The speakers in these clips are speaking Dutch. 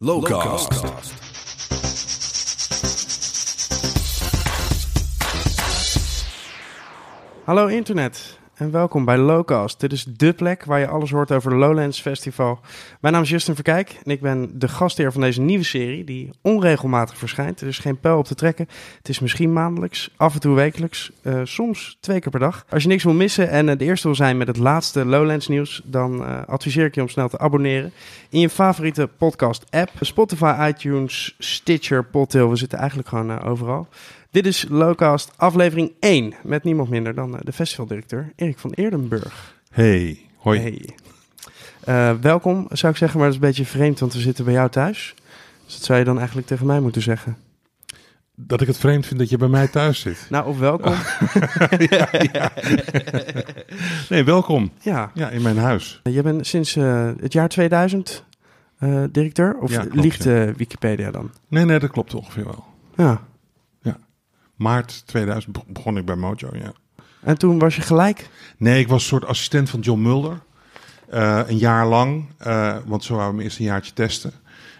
Lowcast. Hallo internet en welkom bij Lowcast. Dit is dé plek waar je alles hoort over Lowlands Festival. Mijn naam is Justin Verkijk en ik ben de gastheer van deze nieuwe serie die onregelmatig verschijnt. Er is geen pijl op te trekken. Het is misschien maandelijks, af en toe wekelijks, eh, soms twee keer per dag. Als je niks wil missen en het eerste wil zijn met het laatste Lowlands nieuws, dan eh, adviseer ik je om snel te abonneren in je favoriete podcast app. Spotify, iTunes, Stitcher, Podtail, we zitten eigenlijk gewoon eh, overal. Dit is Lowcast aflevering 1 met niemand minder dan eh, de festivaldirecteur Erik van Eerdenburg. Hey, hoi. Hey. Eh, welkom, zou ik zeggen, maar dat is een beetje vreemd, want we zitten bij jou thuis. Dus dat zou je dan eigenlijk tegen mij moeten zeggen. Dat ik het vreemd vind dat je bij mij thuis zit. Nou, of welkom. ja, ja. Nee, welkom. Ja, Ja, in mijn huis. je bent sinds eh, het jaar 2000 eh, directeur, of Ja, klopt, liegt ja. eh, Wikipedia dan? Nee, nee, dat klopt ongeveer wel. Ja. Maart 2000 be- begon ik bij Mojo, ja. En toen was je gelijk? Nee, ik was een soort assistent van John Mulder. Eh, een jaar lang, eh, want zo wouden we eerst een jaartje testen.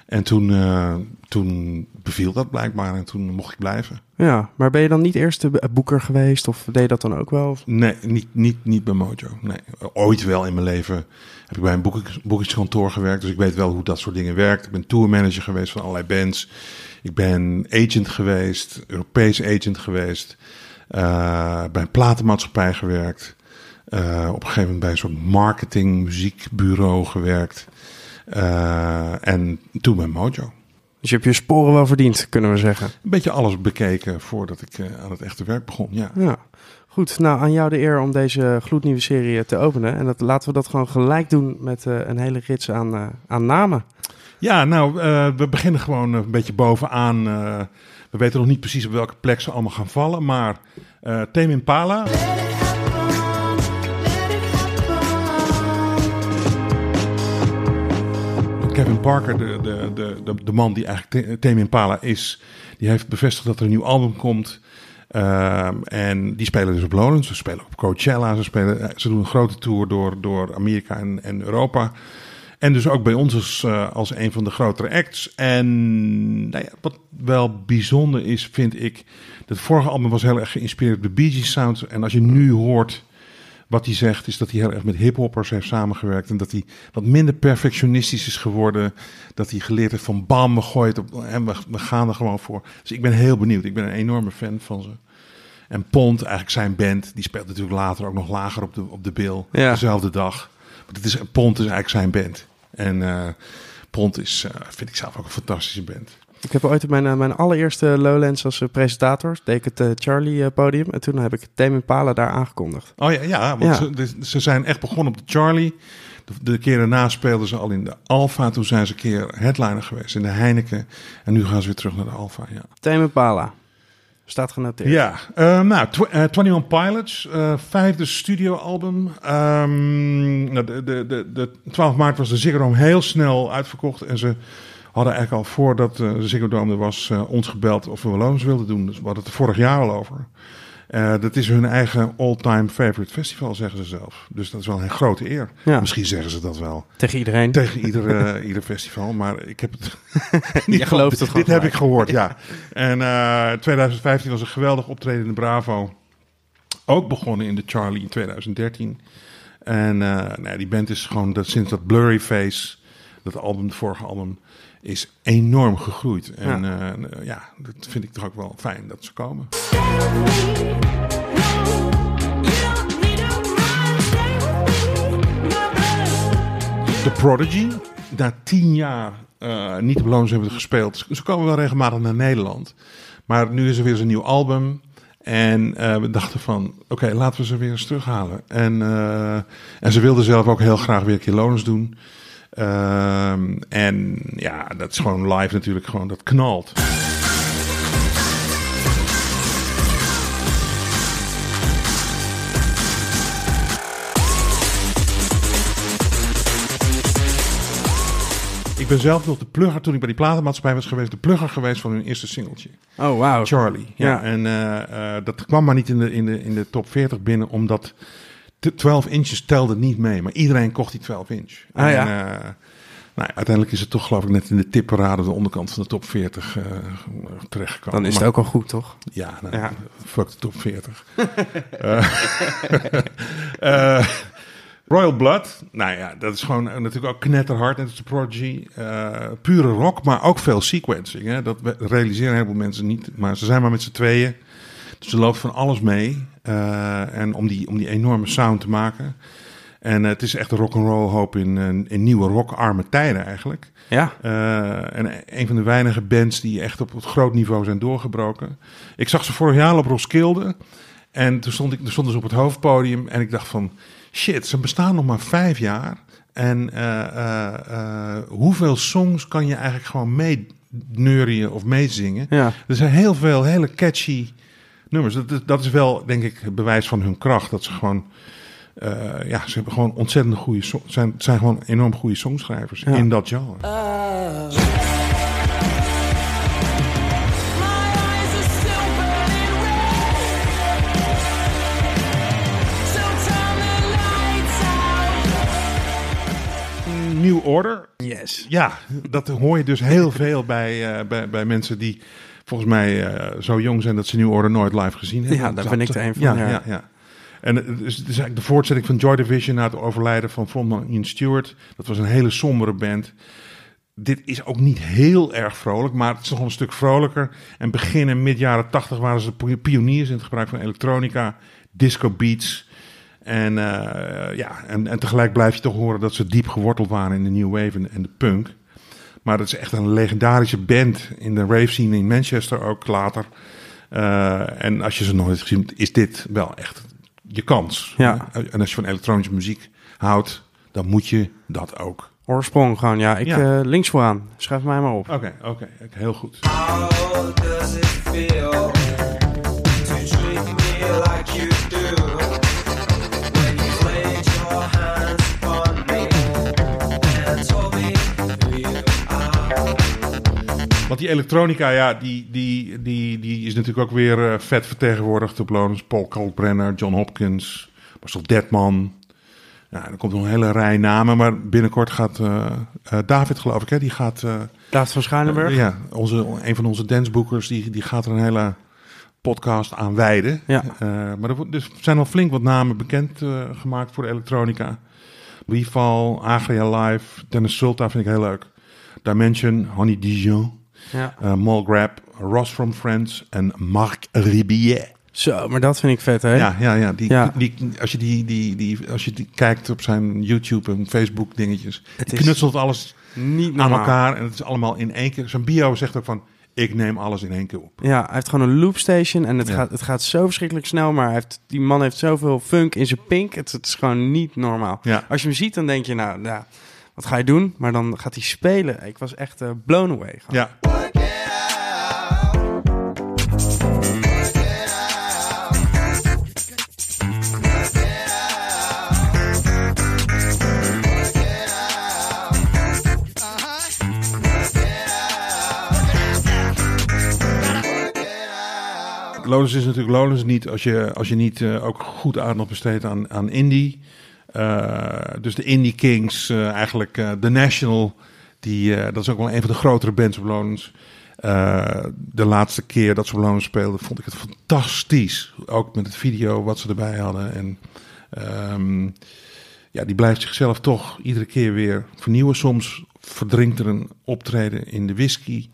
En toen, eh, toen beviel dat blijkbaar en toen mocht ik blijven. Ja, maar ben je dan niet eerst de boeker geweest of deed je dat dan ook wel? Nee, niet, niet, niet bij Mojo. Nee. Ooit wel in mijn leven heb ik bij een boekings- boekingskantoor gewerkt. Dus ik weet wel hoe dat soort dingen werkt. Ik ben tourmanager geweest van allerlei bands. Ik ben agent geweest, Europees agent geweest. eh, bij een platenmaatschappij gewerkt. Eh, op een gegeven moment bij een soort marketing, muziekbureau gewerkt. Eh, en toen bij Mojo. Dus je hebt je sporen wel verdiend, kunnen we zeggen. Een beetje alles bekeken voordat ik aan het echte werk begon. Ja. Ja, goed. Nou, aan jou de eer om deze gloednieuwe serie te openen. En dat, laten we dat gewoon gelijk doen met een hele rits aan, aan namen. Ja, nou, eh, we beginnen gewoon een beetje bovenaan. eh, we weten nog niet precies op welke plek ze allemaal gaan vallen. Maar eh Tame Impala, Kevin Parker, de, de, de, de, man die eigenlijk Te- Tame Impala is... die heeft bevestigd dat er een nieuw album komt. En die spelen dus op Lowlands. Ze spelen op Coachella. Ze, spelen, ze doen een grote tour door, door Amerika en, en Europa. En dus ook bij ons als, eh, als een van de grotere acts. En nou ja, wat wel bijzonder is, vind ik... dat vorige album was heel erg geïnspireerd op de Bee Gees sound. En als je nu hoort wat hij zegt, is dat hij heel erg met hiphoppers heeft samengewerkt. En dat hij wat minder perfectionistisch is geworden. Dat hij geleerd heeft van bam, we gooien het op en we, we gaan er gewoon voor. Dus ik ben heel benieuwd. Ik ben een enorme fan van ze. En Pont, eigenlijk zijn band, die speelt natuurlijk later ook nog lager op de, op de bil. Ja. Dezelfde dag. Maar het is, Pont is eigenlijk zijn band. En eh, Pont is, eh, vind ik zelf ook een fantastische band. Ik heb ooit mijn, eh, mijn allereerste Lowlands als presentator, deed ik het eh, Charlie-podium. en toen heb ik Tame Impala daar aangekondigd. Oh ja, ja want Ja. Ze, ze zijn echt begonnen op de Charlie. De, de keer daarna speelden ze al in de Alfa. Toen zijn ze een keer headliner geweest in de Heineken. En nu gaan ze weer terug naar de Alfa. Ja, Tame Impala. Staat genoteerd. ja eh, nou, tw eh, 21 Pilots, eh, vijfde studioalbum. Nou, de, de, de, de 12 maart was de Ziggo Dome heel snel uitverkocht. En ze hadden eigenlijk al voordat de Ziggo Dome er was, ons gebeld of we Wallons wilden doen. Dus we hadden het er vorig jaar al over. Eh, dat is hun eigen all-time favorite festival, zeggen ze zelf. Dus dat is wel een grote eer. Ja. Misschien zeggen ze dat wel Tegen iedereen. tegen ieder, eh, ieder festival, maar ik heb het Je gelooft het gewoon Dit heb ik gehoord, ja. En eh 2015 was een geweldig optreden in de Bravo. Ook begonnen in de Charlie in 2013. En nou die band is gewoon dat, sinds dat Blurry Face, dat album, het vorige album, is enorm gegroeid. En ja. ja, dat vind ik toch ook wel fijn dat ze komen. The Prodigy, na tien jaar eh, niet op Loons hebben gespeeld. Ze komen wel regelmatig naar Nederland. Maar nu is er weer eens een nieuw album. En eh, we dachten van, oké, laten we ze weer eens terughalen. En, eh, en ze wilden zelf ook heel graag weer een keer Loners doen. Ehm, en ja, dat is gewoon live natuurlijk, gewoon dat knalt. Ik ben zelf nog de plugger, toen ik bij die platenmaatschappij was geweest, de plugger geweest van hun eerste singeltje. Oh, wauw. Charlie. Ja, Ja. en eh, eh, dat kwam maar niet in de, in, de, in de top 40 binnen, omdat 12 inches telde niet mee. Maar iedereen kocht die 12 inch. Ah, en, ja. eh, Nou, uiteindelijk is het toch geloof ik net in de tipparade de onderkant van de top 40 uh, terechtgekomen. Dan is het Maar- ook al goed, toch? Ja, nou, Ja. fuck de top 40. Eh, eh, Royal Blood, nou ja, dat is gewoon eh, natuurlijk ook knetterhard. Net als de Prodigy. Eh, pure rock, maar ook veel sequencing. Hè? Dat realiseren een heleboel mensen niet. Maar ze zijn maar met z'n tweeën. Dus er loopt van alles mee. Eh, en om die, om die enorme sound te maken. En eh, het is echt een rock'n'roll hoop in, eh, in nieuwe rockarme tijden eigenlijk. Ja. En een van de weinige bands die echt op het groot niveau zijn doorgebroken. Ik zag ze vorig jaar op Roskilde. En toen, stond ik, toen stonden ze op het hoofdpodium. En ik dacht van, shit, ze bestaan nog maar vijf jaar. En hoeveel songs kan je eigenlijk gewoon meeneurien of meezingen? Ja. Er zijn heel veel hele catchy nummers. Dat, is- dat is wel, denk ik, het bewijs van hun kracht. Dat ze gewoon... eh, ja, ze hebben gewoon ontzettend goede... so- zijn, zijn gewoon enorm goede songschrijvers Ja. in dat genre. Out. New Order. Yes. Ja, dat hoor je dus heel veel bij, eh, bij, bij mensen die volgens mij eh, zo jong zijn dat ze New Order nooit live gezien hebben. Ja, daar ben ik er een van, Ja, ja. ja. ja, En het is, het is eigenlijk de voortzetting van Joy Division na het overlijden van frontman Ian Stewart. Dat was een hele sombere band. Dit is ook niet heel erg vrolijk, maar het is nog een stuk vrolijker. En begin en mid jaren tachtig waren ze de pioniers in het gebruik van elektronica, disco beats. En, eh, ja, en, en tegelijk blijf je toch horen dat ze diep geworteld waren in de new wave en, en de punk. Maar dat is echt een legendarische band in de rave scene in Manchester ook later. Eh, en als je ze nog niet hebt gezien, is dit wel echt je kans. Ja. En als je van elektronische muziek houdt, dan moet je dat ook. Oorsprong gewoon, ja. Ik Ja. eh, links vooraan. Schrijf mij maar op. Oké, oké, heel goed. How does it feel Want die elektronica, ja, die, die, die, die is natuurlijk ook weer eh, vet vertegenwoordigd op Lonens. Paul Kalkbrenner, John Hopkins, Marcel Detman. Ja, er komt nog een hele rij namen, maar binnenkort gaat eh, eh, David, geloof ik, hè, die gaat... David van Schuilenburg. ja, onze, een van onze danceboekers, die, die gaat er een hele podcast aan wijden. Ja. Maar er, dus er zijn al flink wat namen bekend gemaakt voor de elektronica. Weval, Agria Live, Dennis Sulta vind ik heel leuk. Dimension, Honey Dijon, Ja. uh, Mulgrab, Ross from Friends en Marc Ribier. Zo, maar dat vind ik vet, hè? Ja, ja, ja. Die, Ja. Die, als, je die, die, die, als je die kijkt op zijn YouTube en Facebook dingetjes, Het is knutselt alles Niet aan normaal. elkaar en het is allemaal in één keer. Zijn bio zegt ook van, ik neem alles in één keer op. Ja, hij heeft gewoon een loopstation en het, Ja. gaat, het gaat zo verschrikkelijk snel, maar hij heeft, die man heeft zoveel funk in zijn pink. Het, het is gewoon niet normaal. Ja. Als je hem ziet, dan denk je, nou, ja, wat ga je doen? Maar dan gaat hij spelen. Ik was echt eh, blown away. Gewoon. Ja, is natuurlijk Lowlands niet als je, als je niet eh, ook goed aandacht besteedt aan, aan indie. Eh, dus de Indie Kings, eh, eigenlijk eh, The National, die, eh, dat is ook wel een van de grotere bands op Lowlands. Eh, de laatste keer dat ze op Lowlands speelden, vond ik het fantastisch. Ook met het video wat ze erbij hadden. En ehm, ja, die blijft zichzelf toch iedere keer weer vernieuwen. Soms verdrinkt er een optreden in de whisky.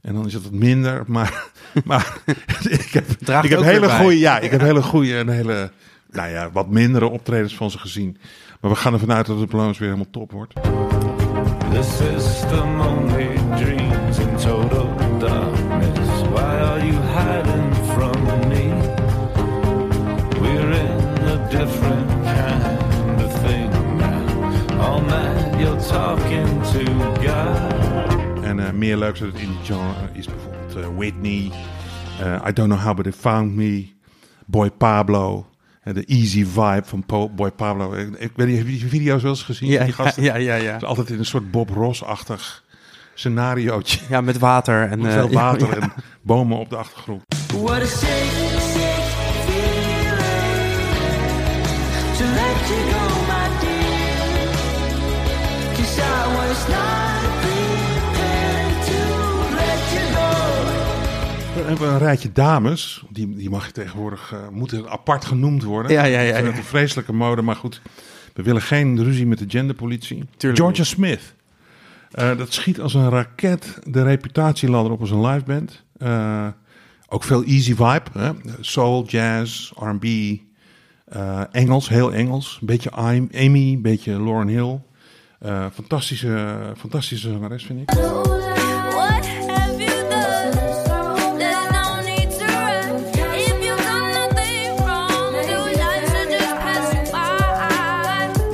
En dan is het wat minder. Maar, maar ik heb, ik heb hele goede, ja, ik heb hele goede en hele, nou ja, wat mindere optredens van ze gezien. Maar we gaan ervan uit dat het balans weer helemaal top wordt. The system only dreams in total darkness. Why are you hiding from me? We're in a different kind of thing now. All night you're talking to God. En eh, meer leuks uit het indie genre is bijvoorbeeld eh, Whitney, eh, I Don't Know How But They Found Me, Boy Pablo, de Easy Vibe van Po- Boy Pablo. Ik, weet niet, heb je die video's wel eens gezien? Ja, Die ja, gasten? ja, ja, ja. Het is altijd in een soort Bob Ross-achtig scenariootje. Ja, met water. En, Met eh, veel water ja, ja. en bomen op de achtergrond. What a shake, shake feeling to let you go, my dear. 'Cause I was not We hebben een rijtje dames. Die, die mag je tegenwoordig, moeten apart genoemd worden. Ja, ja, ja, ja. een vreselijke mode, maar goed. We willen geen ruzie met de genderpolitie. Tuurlijk Georgia niet. Smith. Eh, dat schiet als een raket de reputatieladder op als een live band. Eh, ook veel easy vibe. Hè? Soul, jazz, R&B. eh, Engels, heel Engels. Een beetje Amy, een beetje Lauren Hill. Eh, fantastische, fantastische zangeres, vind ik. What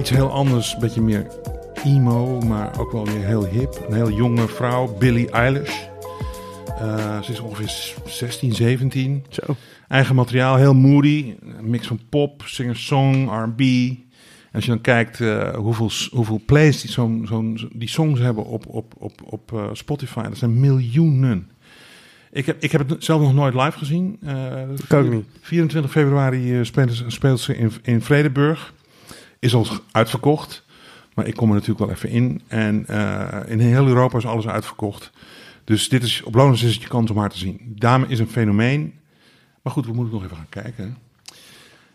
Iets heel anders, een beetje meer emo, maar ook wel weer heel hip. Een heel jonge vrouw, Billie Eilish. Eh, ze is ongeveer 16, 17. Zo. Eigen materiaal, heel moody. Een mix van pop, singer-song, R&B. En als je dan kijkt eh, hoeveel, hoeveel plays die, zo'n zo'n die songs hebben op, op, op, op eh, Spotify, dat zijn miljoenen. Ik heb, ik heb het zelf nog nooit live gezien. Eh, Ik niet. 24 februari speelt ze, speelt ze in, in Vredeburg. Is al uitverkocht. Maar ik kom er natuurlijk wel even in. En eh, in heel Europa is alles uitverkocht. Dus dit is, op Loners is het je kans om haar te zien. Dame is een fenomeen. Maar goed, we moeten nog even gaan kijken.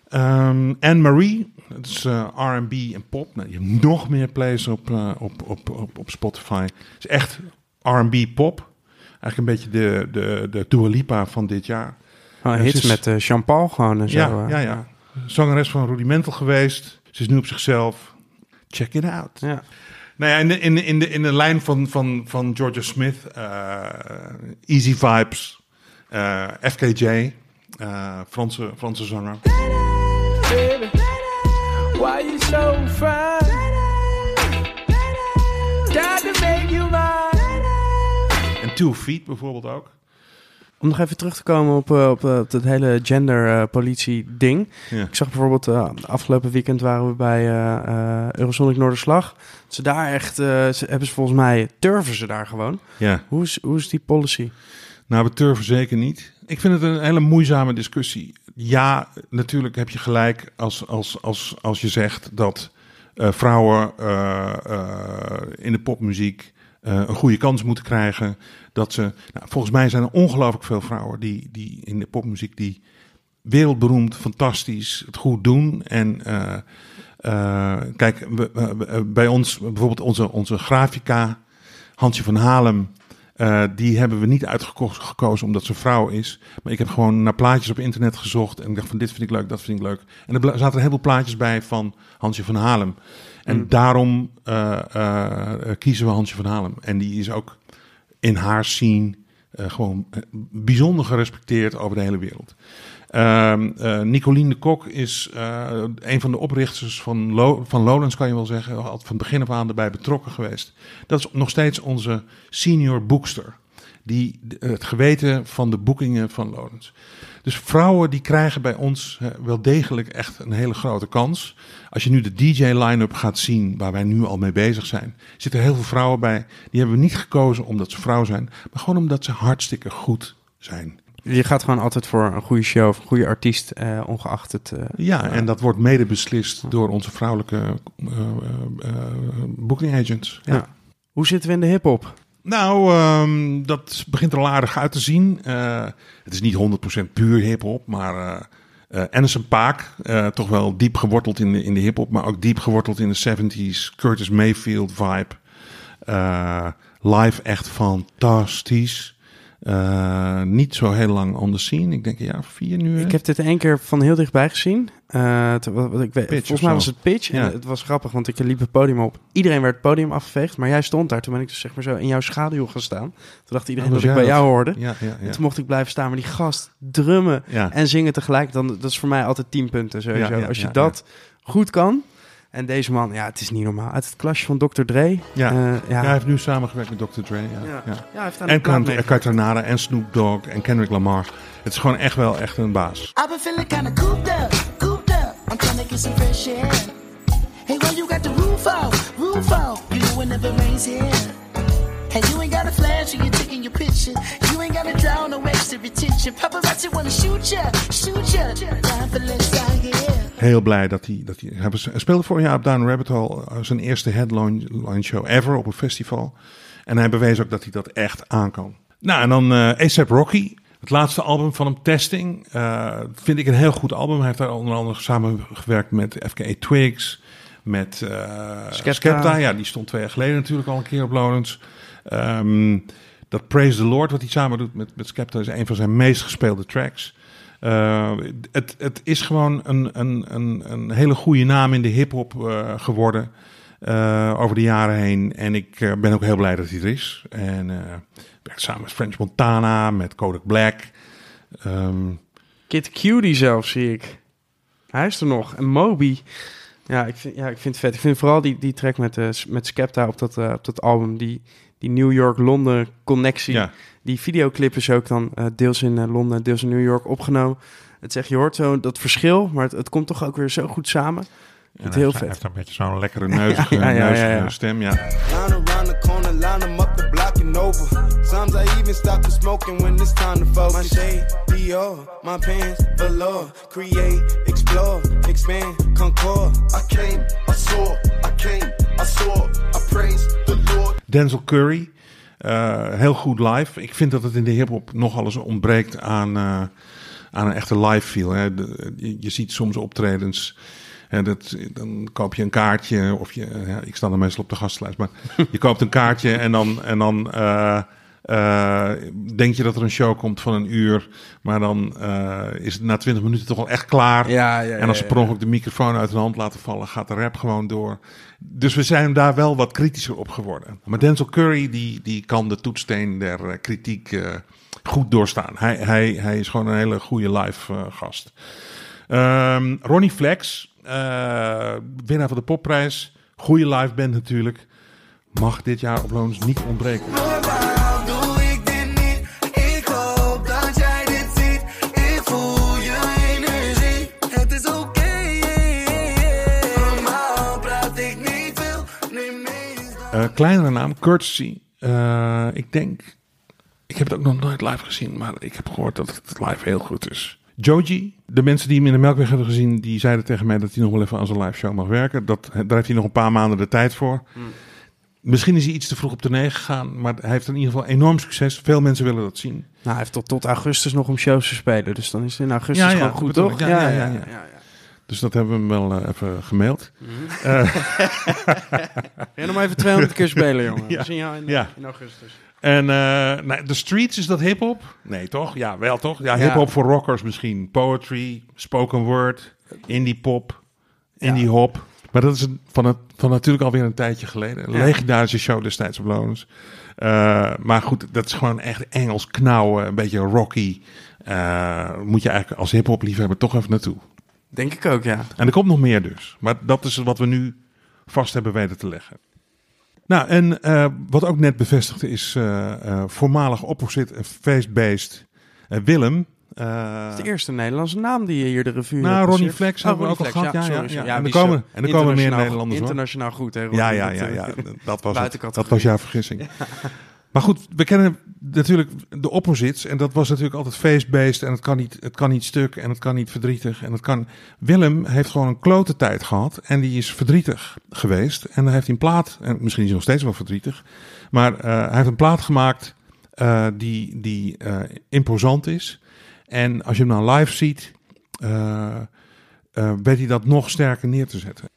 Ehm Anne-Marie, dat is eh, R&B en pop. Nou, je hebt nog meer plays op, eh, op, op, op, op Spotify. Het is echt R&B pop. Eigenlijk een beetje de, de, de Dua Lipa van dit jaar. Oh, hits is- met eh Jean-Paul gewoon en zo. Ja, ja, ja. Zangeres van Rudimental geweest. Ze is nu op zichzelf. Check it out. Ja. Nou ja, in de, in de, in de, in de lijn van, van, van Georgia Smith, eh, Easy Vibes, eh, FKJ, eh, Franse, Franse zanger. Baby, why you so fine? Got to make you mine. En Two Feet bijvoorbeeld ook. Om nog even terug te komen op, eh, op, eh, op dat hele genderpolitie-ding. Ja. Ik zag bijvoorbeeld, eh, afgelopen weekend waren we bij eh eh, Eurosonic Noorderslag. Ze daar echt, eh, ze hebben ze volgens mij, turven ze daar gewoon. ja, Hoe is, hoe is die policy? nou we turven zeker niet. Ik vind het een hele moeizame discussie. Ja, natuurlijk heb je gelijk als, als, als, als je zegt dat eh, vrouwen eh, eh, in de popmuziek eh, een goede kans moeten krijgen. Dat ze, nou, volgens mij zijn er ongelooflijk veel vrouwen die, die in de popmuziek die wereldberoemd, fantastisch, het goed doen. En eh, eh, kijk, bij ons bijvoorbeeld onze, onze grafica, Hansje van Halem. eh, die hebben we niet uitgekozen omdat ze vrouw is. Maar ik heb gewoon naar plaatjes op internet gezocht. En ik dacht van dit vind ik leuk, dat vind ik leuk. En er zaten heel veel plaatjes bij van Hansje van Halem. En Mm. daarom eh, eh, kiezen we Hansje van Halem. En die is ook in haar scene eh, gewoon bijzonder gerespecteerd over de hele wereld. Ehm eh, Nicolien de Kok is een van de oprichters van, Lo- van Lowlands, kan je wel zeggen. Al van begin af aan erbij betrokken geweest. Dat is nog steeds onze senior boekster. Die de- het geweten van de boekingen van Lowlands. Dus vrouwen die krijgen bij ons eh, wel degelijk echt een hele grote kans. Als je nu de DJ-line-up gaat zien, waar wij nu al mee bezig zijn, zitten er heel veel vrouwen bij. Die hebben we niet gekozen omdat ze vrouw zijn, maar gewoon omdat ze hartstikke goed zijn. Je gaat gewoon altijd voor een goede show of een goede artiest, eh, ongeacht het... eh, Ja, en dat wordt mede beslist door onze vrouwelijke eh, eh, eh, booking agents. Ja. ja. Hoe zitten we in de hip-hop? Nou, ehm, dat begint er al aardig uit te zien. Eh, het is niet 100% puur hip-hop, maar eh eh Paak, eh, toch wel diep geworteld in de, in de hip-hop, maar ook diep geworteld in de 70s. Curtis Mayfield vibe. Live echt fantastisch. Eh, niet zo heel lang on the scene. Ik denk een jaar of vier nu. hè? Ik heb dit één keer van heel dichtbij gezien. Eh, te- wat- wat ik weet, Pitch volgens mij was het pitch. Ja. En het was grappig, want ik liep het podium op. Iedereen werd het podium afgeveegd, maar jij stond daar. Toen ben ik dus zeg maar zo in jouw schaduw gaan staan. Toen dacht iedereen Oh, dat ik bij jou hoorde. Ja, ja, ja. En toen mocht ik blijven staan. Maar die gast drummen en zingen tegelijk, dan, dat is voor mij altijd 10 punten sowieso. Als je dat goed kan. En deze man, ja, het is niet normaal. Uit het klasje van Dr. Dre. Ja. Eh, ja. Ja, hij heeft nu samengewerkt met Dr. Dre. Ja. Ja. Ja. Ja, hij heeft En. Cartanara en Snoop Dogg en Kendrick Lamar. Het is gewoon echt wel echt een baas. I've been feeling kinda cooped up, cooped up. I'm trying to get some fresh air. Hey, when you got the roof off, roof off, you know it never rains here. Hey, you ain't got a flash when you're taking your picture. You ain't got to draw no extra attention. Paparazzi wanna shoot ya, shoot ya. Time for less out here. Heel blij dat hij... Dat hij, hij speelde vorig jaar op Down Rabbit Hole eh, zijn eerste headline show ever op een festival. En hij bewees ook dat hij dat echt aan kan. Nou, en dan eh ASAP Rocky. Het laatste album van hem, Testing, eh, vind ik een heel goed album. Hij heeft daar onder andere samengewerkt met FKA Twigs, met Skepta. Skepta. Ja, die stond twee jaar geleden natuurlijk al een keer op Lowlands. Ehm, dat Praise the Lord, wat hij samen doet met, met Skepta, is een van zijn meest gespeelde tracks. Eh, het, het is gewoon een, een, een, een hele goede naam in de hip-hop eh, geworden eh, over de jaren heen. En ik ben ook heel blij dat hij er is. En werkt samen met French Montana, met Kodak Black. Ehm, Kid Cutie zelf zie ik. Hij is er nog. En Moby. Ja, ik vind, ja, ik vind het vet. Ik vind vooral die, die track met, met Skepta op dat, op dat album. Die, die New York-Londen connectie. ja. Die videoclip is ook dan eh, deels in eh, Londen, deels in New York opgenomen. Het zegt, je hoort zo dat verschil, maar het, het komt toch ook weer zo goed samen. En Het hij heel vet. Hij heeft een beetje zo'n lekkere neuzige, Ja, ja, ja, ja. stem. Ja. Sometimes I even stop the smoking when it's time to focus. My shade, Dior, my pants, velour. Create, explore, expand, concord. I came, I saw, I came, I praise the Lord. Denzel Curry. eh, heel goed live. Ik vind dat het in de hip-hop nogal eens ontbreekt aan, eh, aan een echte live feel. Hè. Je ziet soms optredens. Hè, dat, dan koop je een kaartje. Of je, ja, ik sta dan meestal op de gastlijst. Maar je koopt een kaartje en dan. En dan eh, eh, denk je dat er een show komt van een uur. Maar dan eh, is het na twintig minuten toch wel echt klaar. Ja, ja, En als ze per ongeluk de microfoon uit de hand laten vallen, gaat de rap gewoon door. Dus we zijn daar wel wat kritischer op geworden. Maar Denzel Curry, die, die kan de toetssteen der eh, kritiek goed doorstaan. Hij, hij, hij is gewoon een hele goede live gast. Ehm, Ronnie Flex, winnaar van de popprijs. Goede live band natuurlijk. Mag dit jaar op Loons niet ontbreken. Eh, kleinere naam, Courtesy. Eh, ik denk, ik heb het ook nog nooit live gezien, maar ik heb gehoord dat het live heel goed is. Joji, de mensen die hem in de Melkweg hebben gezien, die zeiden tegen mij dat hij nog wel even aan zijn live show mag werken. Dat, daar heeft hij nog een paar maanden de tijd voor. Misschien is hij iets te vroeg op de negen gegaan, maar hij heeft in ieder geval enorm succes. Veel mensen willen dat zien. Nou, hij heeft tot, tot augustus nog om shows te spelen. Dus dan is het in augustus Ja, ja, gewoon goed, toch? ja, ja, ja. Dus dat hebben we hem wel eh, even gemaild. En nog maar even 200 keer spelen, jongen. Ja. We zien jou in, Ja. in augustus. En eh, nou, de streets, is dat hip-hop? Nee, toch? Ja, wel toch? Ja, Ja. hip-hop voor rockers misschien. Poetry, spoken word, indie pop, indie hop. Maar dat is van, het, van natuurlijk alweer een tijdje geleden. Een legendarische show destijds op Loners. Eh, maar goed, dat is gewoon echt Engels knauwen, een beetje rocky. Eh, moet je eigenlijk als hip-hop liefhebber toch even naartoe. Denk ik ook, ja. En er komt nog meer dus. Maar dat is wat we nu vast hebben weten te leggen. Nou, en eh, wat ook net bevestigd is, eh, eh, voormalig opposite eh, Willem. Dat is de eerste Nederlandse naam die je hier de revue Nou, Ronnie. Flex hebben we ook al gehad. Ja, ja, ja. En er komen- en er komen meer Nederlanders. Internationaal goed, hè? ja, Ronnie? ja, ja, eh, ja, dat was. Dat was jouw vergissing. Maar goed, we kennen natuurlijk de opposites. En dat was natuurlijk altijd face-based. En het kan, niet, het kan niet stuk en het kan niet verdrietig. En kan... Willem heeft gewoon een klote tijd gehad. En die is verdrietig geweest. En dan heeft hij een plaat. En misschien is hij nog steeds wel verdrietig. Maar eh, hij heeft een plaat gemaakt eh, die, die eh, imposant is. En als je hem dan live ziet... weet hij dat nog sterker neer te zetten.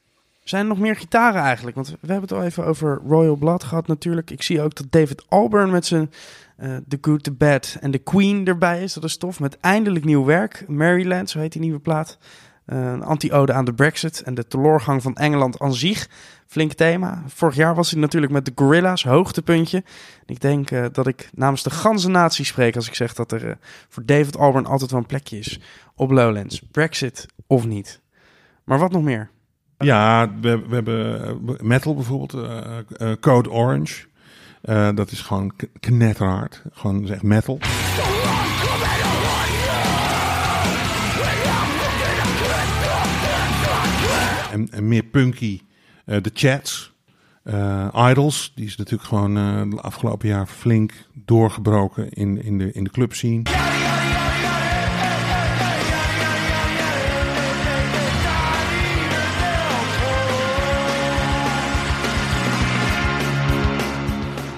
Zijn er nog meer gitaren eigenlijk? Want we hebben het al even over Royal Blood gehad natuurlijk. Ik zie ook dat David Alburn met zijn eh The Good, The Bad en The Queen erbij is. Dat is tof. Met eindelijk nieuw werk. Maryland, zo heet die nieuwe plaat. Eh, een anti-ode aan de Brexit en de teloorgang van Engeland aan zich. Flink thema. Vorig jaar was hij natuurlijk met de Gorilla's, hoogtepuntje. Ik denk eh, dat ik namens de ganse natie spreek als ik zeg dat er voor David Alburn altijd wel een plekje is op Lowlands. Brexit of niet. Maar wat nog meer? Ja, we, we hebben eh, metal bijvoorbeeld, eh, eh, Code Orange. Dat is gewoon knetterhard. Gewoon zeg metal. En, meer punky, de Chats. Idols, die is natuurlijk gewoon eh, de afgelopen jaar flink doorgebroken in, in, de, in de clubscene.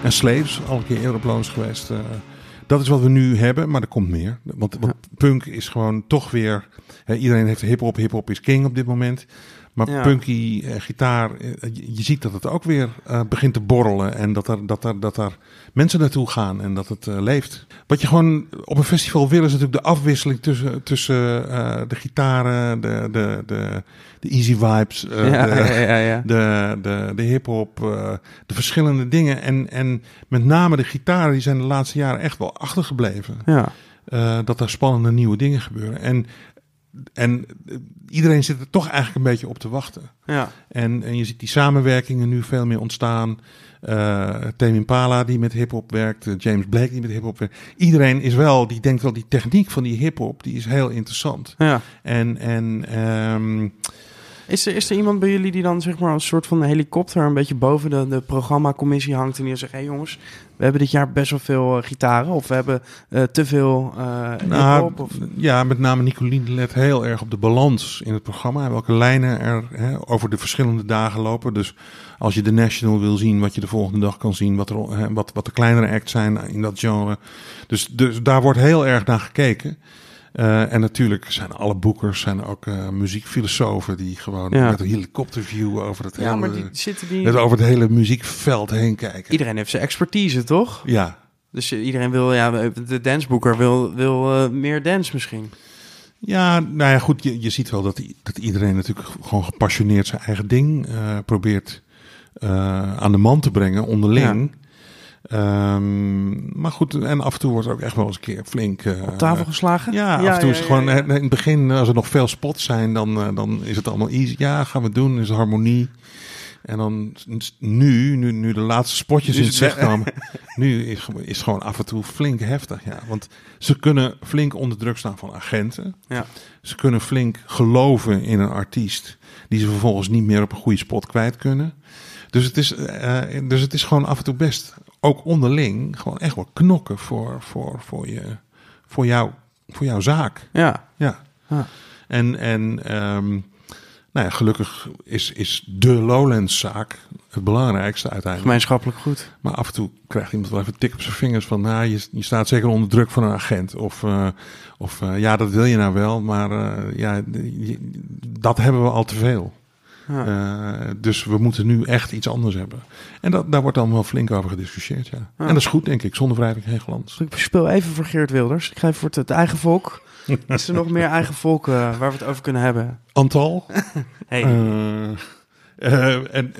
En Slaves, al een keer eerder op geweest. eh, dat is wat we nu hebben, maar er komt meer. Want, want punk is gewoon toch weer... Hè, iedereen heeft hip-hop, hip-hop is king op dit moment. Maar Ja. punky eh, gitaar, eh, je, je ziet dat het ook weer eh, begint te borrelen. En dat er, dat, er, dat er mensen naartoe gaan en dat het leeft. Wat je gewoon op een festival wil, is natuurlijk de afwisseling tussen, tussen de gitaren, de, de, de, de easy vibes, ja, de, ja, de, de, de hip-hop, de verschillende dingen. En, en met name de gitaren, die zijn de laatste jaren echt wel achtergebleven. ja. Dat er spannende nieuwe dingen gebeuren. En, en eh, iedereen zit er toch eigenlijk een beetje op te wachten. ja. En, en je ziet die samenwerkingen nu veel meer ontstaan. Eh Tame Impala die met hip-hop werkt, eh, James Blake die met hip-hop werkt. Iedereen is wel, die denkt wel, die techniek van die hip-hop, die is heel interessant. ja. En, en ehm, Is, er, is er iemand bij jullie die dan zeg maar als soort van helikopter een beetje boven de, de programmacommissie hangt en die zegt, hé hey jongens, we hebben dit jaar best wel veel eh, gitaren of we hebben eh, te veel Nou, hip-hop, of... ja, met name Nicolien let heel erg op de balans in het programma. En welke lijnen er hè, over de verschillende dagen lopen. Dus als je de National wil zien, wat je de volgende dag kan zien. Wat, er, hè, wat, wat de kleinere acts zijn in dat genre. Dus, dus daar wordt heel erg naar gekeken. Eh, en natuurlijk zijn alle boekers zijn ook eh, muziekfilosofen die gewoon Ja. met een helikopterview over het, ja, maar hele, die zitten die... het over het hele muziekveld heen kijken. Iedereen heeft zijn expertise, toch? Ja, Dus iedereen wil, ja, de danceboeker wil, wil eh, meer dance misschien. Ja, nou ja, goed. Je, je ziet wel dat, dat iedereen natuurlijk gewoon gepassioneerd zijn eigen ding eh, probeert eh, aan de man te brengen, onderling. Ehm, maar goed, en af en toe wordt er ook echt wel eens een keer flink... eh, Op tafel geslagen? Ja, af en toe is het gewoon... In het begin, als er nog veel spots zijn, dan, eh, dan is het allemaal easy. Ja, gaan we doen, is harmonie. En dan nu, nu, nu de laatste spotjes in het zicht komen, nu is, gewoon- is gewoon af en toe flink heftig. Ja. Want ze kunnen flink onder druk staan van agenten. Ja. Ze kunnen flink geloven in een artiest die ze vervolgens niet meer op een goede spot kwijt kunnen. Dus het is, eh, dus het is gewoon af en toe best, ook onderling, gewoon echt wel knokken voor, voor, voor, je, voor, jou, voor jouw zaak. Ja. Ja. Ja. En, en ehm, nou ja, gelukkig is, is de Lowlands-zaak het belangrijkste uiteindelijk. Gemeenschappelijk goed. Maar af en toe krijgt iemand wel even een tik op zijn vingers van, nou, je, je staat zeker onder druk van een agent. Of, eh, of eh, ja, dat wil je nou wel, maar eh, ja, dat hebben we al te veel. Ja. Eh, dus we moeten nu echt iets anders hebben. En dat, daar wordt dan wel flink over gediscussieerd, ja. En dat is goed, denk ik. Zonder wrijving geen glans. Ik speel even voor Geert Wilders. Ik ga even voor het, het eigen volk. Is er nog meer eigen volk eh, waar we het over kunnen hebben? Aantal. Hey. Eh, en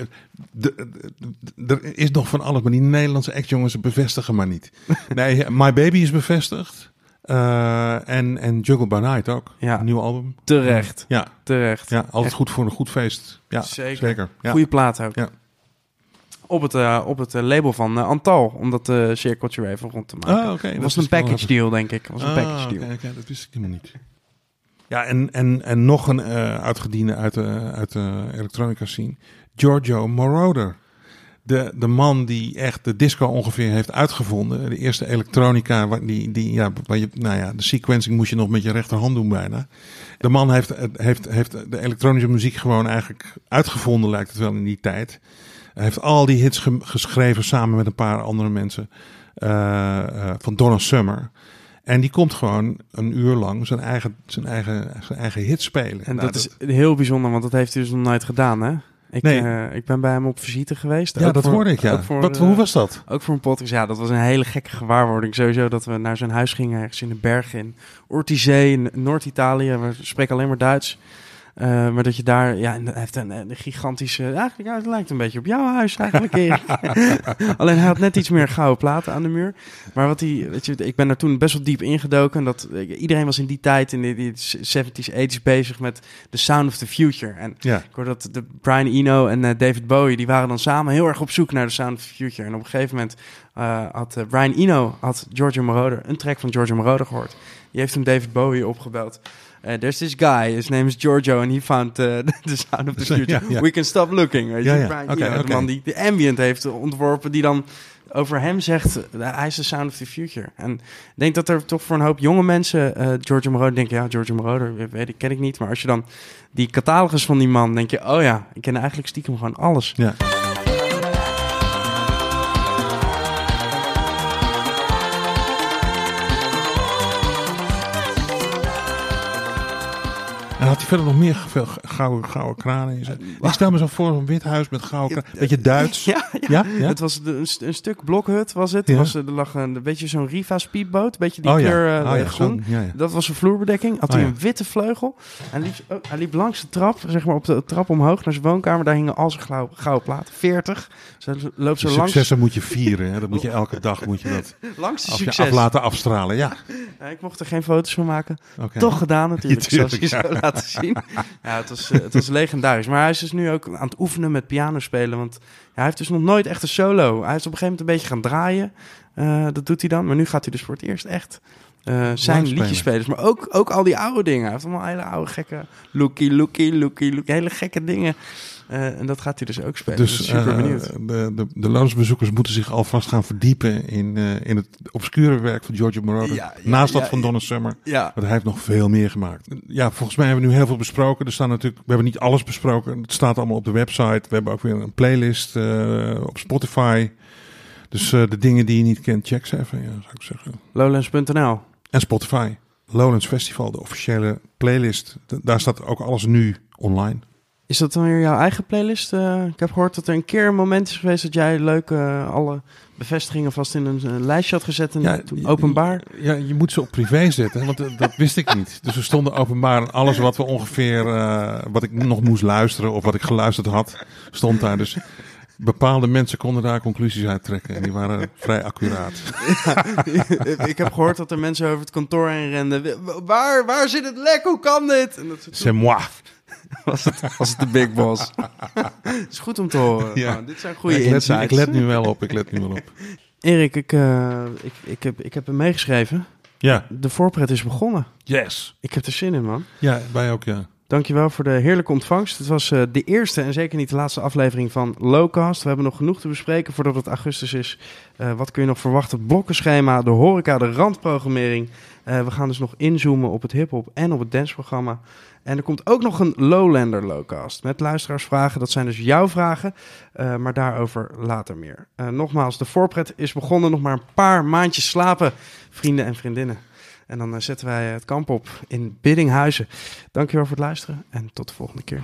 er is nog van alles, maar die Nederlandse act jongens bevestigen maar niet. Nee, My Baby is bevestigd. Eh, en, en Juggle by Night ook. Ja. Een nieuw album. Terecht. Ja, Terecht. ja altijd Echt goed voor een goed feest. Ja, Zeker. zeker. Ja. Goeie plaat ook. Ja. Op het, eh, op het eh, label van Antal, om dat cirkeltje weer even rond te maken. Ah, dat was een wel package deal, denk ik. Was een Ah, package deal. oké, dat wist ik helemaal niet. Ja, en, en, en nog een uitgediende uit de, uit de elektronica scene. Giorgio Moroder. De, de man die echt de disco ongeveer heeft uitgevonden. De eerste elektronica, waar, die, die, ja, waar je, nou ja, de sequencing moest je nog met je rechterhand doen bijna. De man heeft, heeft, heeft de elektronische muziek gewoon eigenlijk uitgevonden, lijkt het wel in die tijd. Hij heeft al die hits ge- geschreven samen met een paar andere mensen. eh, eh, van Donna Summer. En die komt gewoon een uur lang zijn eigen, zijn eigen, zijn eigen hit spelen. En Nou, dat is heel bijzonder, want dat heeft hij dus nog nooit gedaan, hè? Ik, Nee. eh, ik ben bij hem op visite geweest. Ja, Ook dat voor- hoorde ik, ja. voor, Wat, eh, hoe was dat? Ook voor een podcast. Ja, dat was een hele gekke gewaarwording. Sowieso dat we naar zijn huis gingen, ergens in de bergen in Ortisee, in Noord-Italië. We spreken alleen maar Duits. Eh, maar dat je daar, ja, en hij heeft een, een gigantische, eigenlijk, ja, het lijkt een beetje op jouw huis eigenlijk. Alleen hij had net iets meer gouden platen aan de muur. Maar wat hij, weet je, ik ben daar toen best wel diep ingedoken. Dat, iedereen was in die tijd, in de, die 70s, 80s bezig met The Sound of the Future. En Ja. ik hoor dat de Brian Eno en eh, David Bowie, die waren dan samen heel erg op zoek naar de Sound of the Future. En op een gegeven moment eh, had Brian Eno, had Giorgio Moroder, een track van Giorgio Moroder gehoord. Die heeft hem David Bowie opgebeld. Eh, there's this guy, his name is Giorgio, and he found uh, the sound of the future. Ja, ja. We can stop looking. Weet je? Ja. Brian de man die de ambient heeft ontworpen, die dan over hem zegt, eh, hij is de sound of the future. En ik denk dat er toch voor een hoop jonge mensen eh Giorgio Moroder denken, ja, Giorgio Moroder, weet ik, ken ik niet. Maar als je dan die catalogus van die man, denk je, oh ja, ik ken eigenlijk stiekem gewoon alles. Ja. Had hij verder nog meer veel gouden, gouden kranen in zijn? Ik stel me zo voor een wit huis met gouden kranen. Beetje Duits. Ja, ja. Het was een, een stuk blokhut was het. Was, er lag een, een beetje zo'n Riva speedboot. Een beetje die Oh kleur eh, Oh groen. Dat was zijn vloerbedekking. Had Oh hij een witte vleugel. Hij liep, oh, hij liep langs de trap, zeg maar op de trap omhoog naar zijn woonkamer. Daar hingen al zijn gauw- gouden platen. 40. Zo loopt zo langs, successen moet je vieren. Hè? Dat moet je elke dag moet je dat langs de succes. af laten afstralen. Ja, ik mocht er geen foto's van maken. Toch gedaan natuurlijk, laten zien. Ja, het was, eh, het was legendarisch. Maar hij is dus nu ook aan het oefenen met piano spelen. Want ja, hij heeft dus nog nooit echt een solo. Hij is op een gegeven moment een beetje gaan draaien. Eh, dat doet hij dan. Maar nu gaat hij dus voor het eerst echt eh, zijn spelen. liedjes spelen. Maar ook, ook al die oude dingen. Hij heeft allemaal hele oude gekke looky, looky, looky, looky. Hele gekke dingen. Eh, en dat gaat hij dus ook spelen. Dus, Dus super eh, benieuwd. de, de, de loonsbezoekers moeten zich alvast gaan verdiepen in, eh, in het obscure werk van Giorgio Moroder. Ja, ja, naast dat ja, van. Donna Summer. Ja, Want hij heeft nog veel meer gemaakt. Ja, volgens mij hebben we nu heel veel besproken. Er staan natuurlijk, we hebben niet alles besproken. Het staat allemaal op de website. We hebben ook weer een playlist eh, op Spotify. Dus eh, de dingen die je niet kent, check ze even, ja, zou ik zeggen. Lowlands.nl. En Spotify. Lowlands Festival, de officiële playlist. Daar staat ook alles nu online. Is dat dan weer jouw eigen playlist? Eh, ik heb gehoord dat er een keer een moment is geweest dat jij leuk eh, alle bevestigingen vast in een, een lijstje had gezet en toen je- openbaar. Ja, je moet ze op privé zetten, want eh, dat wist ik niet. Dus we stonden openbaar en alles wat we ongeveer, eh, wat ik nog moest luisteren of wat ik geluisterd had, stond daar. Dus bepaalde mensen konden daar conclusies uit trekken en die waren vrij accuraat. ik heb gehoord dat er mensen over het kantoor heen renden. Waar, waar zit het lek? Hoe kan dit? En dat soort- C'est moi. was, het, was het de big boss. Het is goed om te horen. Ja. Nou, dit zijn goede ik, let, nu- insights. ik let nu wel op, ik let nu wel op. Erik, ik, eh, ik, ik, heb, ik heb hem meegeschreven. Ja, De voorpret is begonnen. yes. Ik heb er zin in, man. Ja, wij ook, ja. Dankjewel voor de heerlijke ontvangst. Het was eh, de eerste en zeker niet de laatste aflevering van Lowcast. We hebben nog genoeg te bespreken voordat het augustus is. Eh, wat kun je nog verwachten? Blokkenschema, de horeca, de randprogrammering. We gaan dus nog inzoomen op het hip-hop en op het danceprogramma. En er komt ook nog een Lowlander Lowcast met luisteraarsvragen. Dat zijn dus jouw vragen, eh, maar daarover later meer. Eh, nogmaals, de voorpret is begonnen. Nog maar een paar maandjes slapen, vrienden en vriendinnen. En dan eh, zetten wij het kamp op in Biddinghuizen. Dankjewel voor het luisteren en tot de volgende keer.